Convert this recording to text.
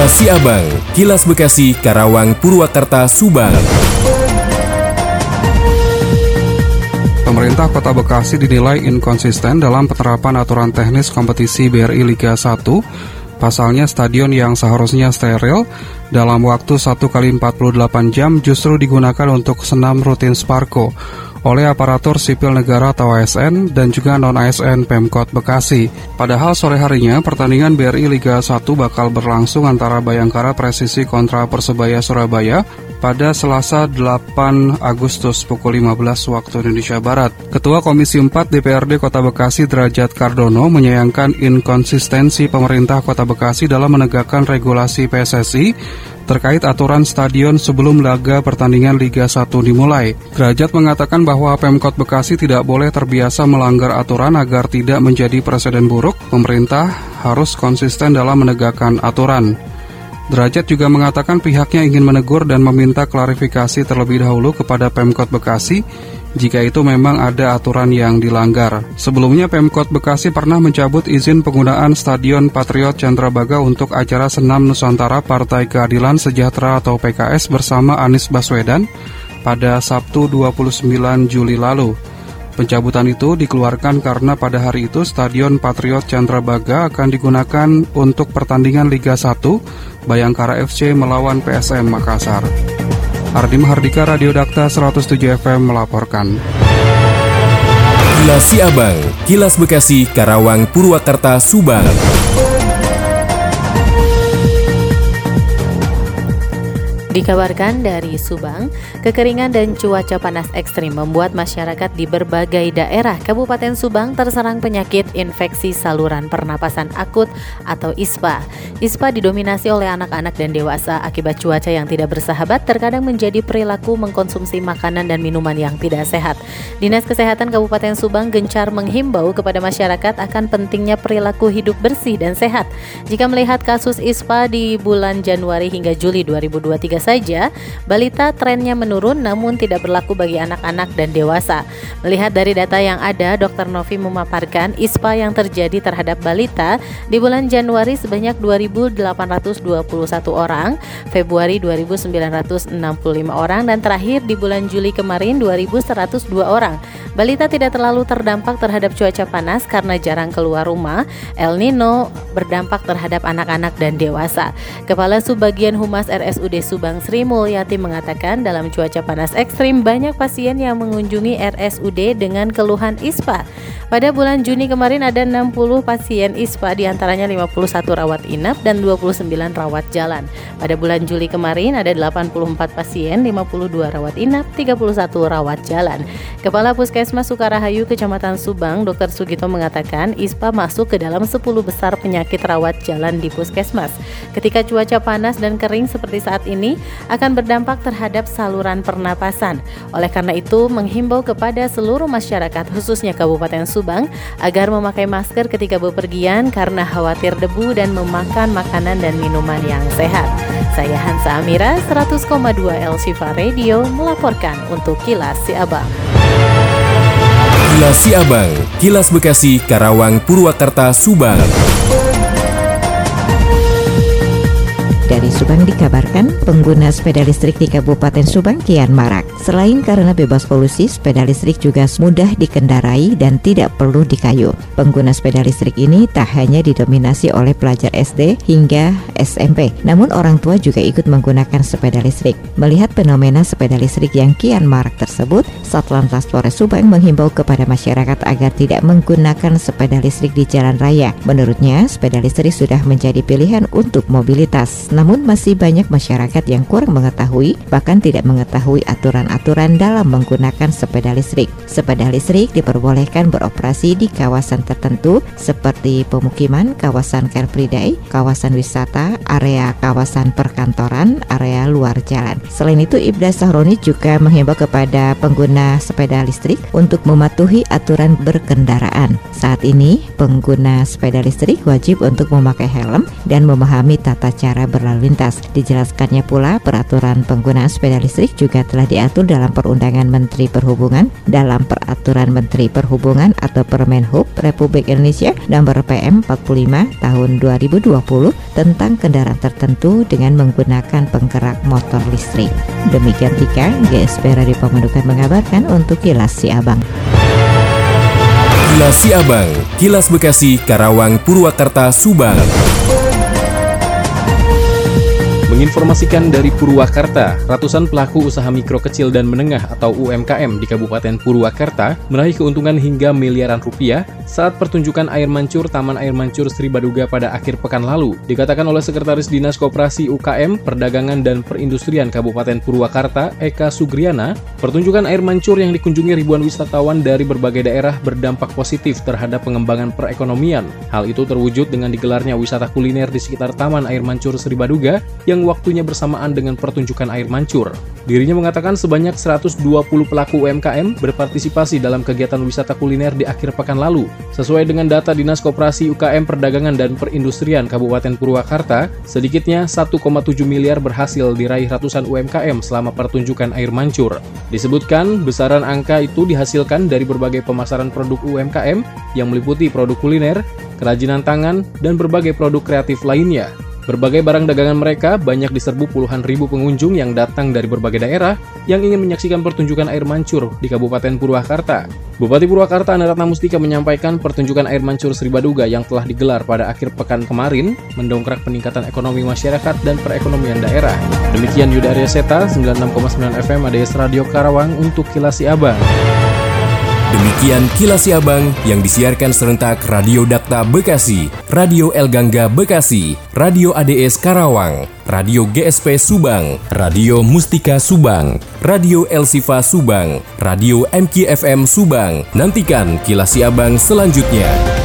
Kilas Siabang, Kilas Bekasi, Karawang, Purwakarta, Subang. Pemerintah Kota Bekasi dinilai inkonsisten dalam penerapan aturan teknis kompetisi BRI Liga 1 Pasalnya stadion yang seharusnya steril dalam waktu 1 kali 48 jam justru digunakan untuk senam rutin Sparko oleh aparatur sipil negara atau ASN dan juga non-ASN Pemkot Bekasi. Padahal sore harinya pertandingan BRI Liga 1 bakal berlangsung antara Bayangkara Presisi kontra Persebaya Surabaya pada Selasa 8 Agustus pukul 15 waktu Indonesia Barat. Ketua Komisi 4 DPRD Kota Bekasi Derajat Kardono menyayangkan inkonsistensi pemerintah Kota Bekasi dalam menegakkan regulasi PSSI terkait aturan stadion sebelum laga pertandingan Liga 1 dimulai. Derajat mengatakan bahwa Pemkot Bekasi tidak boleh terbiasa melanggar aturan agar tidak menjadi presiden buruk. Pemerintah harus konsisten dalam menegakkan aturan. Derajat juga mengatakan pihaknya ingin menegur dan meminta klarifikasi terlebih dahulu kepada Pemkot Bekasi jika itu memang ada aturan yang dilanggar. Sebelumnya Pemkot Bekasi pernah mencabut izin penggunaan Stadion Patriot Chandrabaga untuk acara senam Nusantara Partai Keadilan Sejahtera atau PKS bersama Anies Baswedan pada Sabtu 29 Juli lalu. Pencabutan itu dikeluarkan karena pada hari itu Stadion Patriot Chandrabaga akan digunakan untuk pertandingan Liga 1 Bayangkara FC melawan PSM Makassar. Ardi Mahardika Radio Dakta 107 FM melaporkan. Kilas Siabang, Kilas Bekasi, Karawang, Purwakarta, Subang. Dikabarkan dari Subang, kekeringan dan cuaca panas ekstrim membuat masyarakat di berbagai daerah Kabupaten Subang terserang penyakit infeksi saluran pernapasan akut atau ISPA. ISPA didominasi oleh anak-anak dan dewasa akibat cuaca yang tidak bersahabat terkadang menjadi perilaku mengkonsumsi makanan dan minuman yang tidak sehat. Dinas Kesehatan Kabupaten Subang gencar menghimbau kepada masyarakat akan pentingnya perilaku hidup bersih dan sehat. Jika melihat kasus ISPA di bulan Januari hingga Juli 2023 saja, balita trennya menurun namun tidak berlaku bagi anak-anak dan dewasa. Melihat dari data yang ada, Dr. Novi memaparkan ISPA yang terjadi terhadap balita di bulan Januari sebanyak 2.821 orang, Februari 2.965 orang, dan terakhir di bulan Juli kemarin 2.102 orang. Balita tidak terlalu terdampak terhadap cuaca panas karena jarang keluar rumah. El Nino berdampak terhadap anak-anak dan dewasa. Kepala Subbagian Humas RSUD Subang Bang Sri Mulyati mengatakan dalam cuaca panas ekstrim banyak pasien yang mengunjungi RSUD dengan keluhan ISPA. Pada bulan Juni kemarin ada 60 pasien ISPA di antaranya 51 rawat inap dan 29 rawat jalan. Pada bulan Juli kemarin ada 84 pasien, 52 rawat inap, 31 rawat jalan. Kepala Puskesmas Sukarahayu Kecamatan Subang, Dr. Sugito mengatakan ISPA masuk ke dalam 10 besar penyakit rawat jalan di Puskesmas. Ketika cuaca panas dan kering seperti saat ini akan berdampak terhadap saluran pernapasan. Oleh karena itu, menghimbau kepada seluruh masyarakat khususnya Kabupaten Subang agar memakai masker ketika bepergian karena khawatir debu dan memakan makanan dan minuman yang sehat. Saya Hansa Amira, 100,2 El Radio melaporkan untuk Kilas Si Abang. Kilas Si Abang, Kilas Bekasi, Karawang, Purwakarta, Subang. Dari Subang dikabarkan pengguna sepeda listrik di Kabupaten Subang kian marak. Selain karena bebas polusi, sepeda listrik juga mudah dikendarai dan tidak perlu dikayu. Pengguna sepeda listrik ini tak hanya didominasi oleh pelajar SD hingga SMP, namun orang tua juga ikut menggunakan sepeda listrik. Melihat fenomena sepeda listrik yang kian marak tersebut, Satlantas Polres Subang menghimbau kepada masyarakat agar tidak menggunakan sepeda listrik di jalan raya. Menurutnya, sepeda listrik sudah menjadi pilihan untuk mobilitas namun masih banyak masyarakat yang kurang mengetahui bahkan tidak mengetahui aturan-aturan dalam menggunakan sepeda listrik. Sepeda listrik diperbolehkan beroperasi di kawasan tertentu seperti pemukiman, kawasan Car kawasan wisata, area kawasan perkantoran, area luar jalan. Selain itu, Ibda Sahroni juga menghimbau kepada pengguna sepeda listrik untuk mematuhi aturan berkendaraan. Saat ini, pengguna sepeda listrik wajib untuk memakai helm dan memahami tata cara berlalu lintas lintas. Dijelaskannya pula peraturan penggunaan sepeda listrik juga telah diatur dalam Perundangan Menteri Perhubungan dalam Peraturan Menteri Perhubungan atau Permen Hub Republik Indonesia nomor PM 45 tahun 2020 tentang kendaraan tertentu dengan menggunakan penggerak motor listrik. Demikian Tika, GSP Radio Pemandukan mengabarkan untuk Kilas Si Abang. Kilas Siabang, Kilas Bekasi, Karawang, Purwakarta, Subang. Menginformasikan dari Purwakarta, ratusan pelaku usaha mikro kecil dan menengah atau UMKM di Kabupaten Purwakarta meraih keuntungan hingga miliaran rupiah saat pertunjukan air mancur Taman Air Mancur Sri Baduga pada akhir pekan lalu. Dikatakan oleh Sekretaris Dinas Koperasi UKM, Perdagangan dan Perindustrian Kabupaten Purwakarta, Eka Sugriana, pertunjukan air mancur yang dikunjungi ribuan wisatawan dari berbagai daerah berdampak positif terhadap pengembangan perekonomian. Hal itu terwujud dengan digelarnya wisata kuliner di sekitar Taman Air Mancur Sri Baduga yang waktunya bersamaan dengan pertunjukan air mancur. Dirinya mengatakan sebanyak 120 pelaku UMKM berpartisipasi dalam kegiatan wisata kuliner di akhir pekan lalu. Sesuai dengan data Dinas Koperasi UKM Perdagangan dan Perindustrian Kabupaten Purwakarta, sedikitnya 1,7 miliar berhasil diraih ratusan UMKM selama pertunjukan air mancur. Disebutkan, besaran angka itu dihasilkan dari berbagai pemasaran produk UMKM yang meliputi produk kuliner, kerajinan tangan, dan berbagai produk kreatif lainnya. Berbagai barang dagangan mereka banyak diserbu puluhan ribu pengunjung yang datang dari berbagai daerah yang ingin menyaksikan pertunjukan air mancur di Kabupaten Purwakarta. Bupati Purwakarta Anaratna Mustika menyampaikan pertunjukan air mancur Sri Baduga yang telah digelar pada akhir pekan kemarin mendongkrak peningkatan ekonomi masyarakat dan perekonomian daerah. Demikian Yuda Arya Seta, 96,9 FM ADS Radio Karawang untuk Kilasi Abang. Demikian Kilas Abang yang disiarkan serentak Radio Dakta Bekasi, Radio El Gangga Bekasi, Radio ADS Karawang, Radio GSP Subang, Radio Mustika Subang, Radio El Sifa Subang, Radio MKFM Subang. Nantikan Kilas Abang selanjutnya.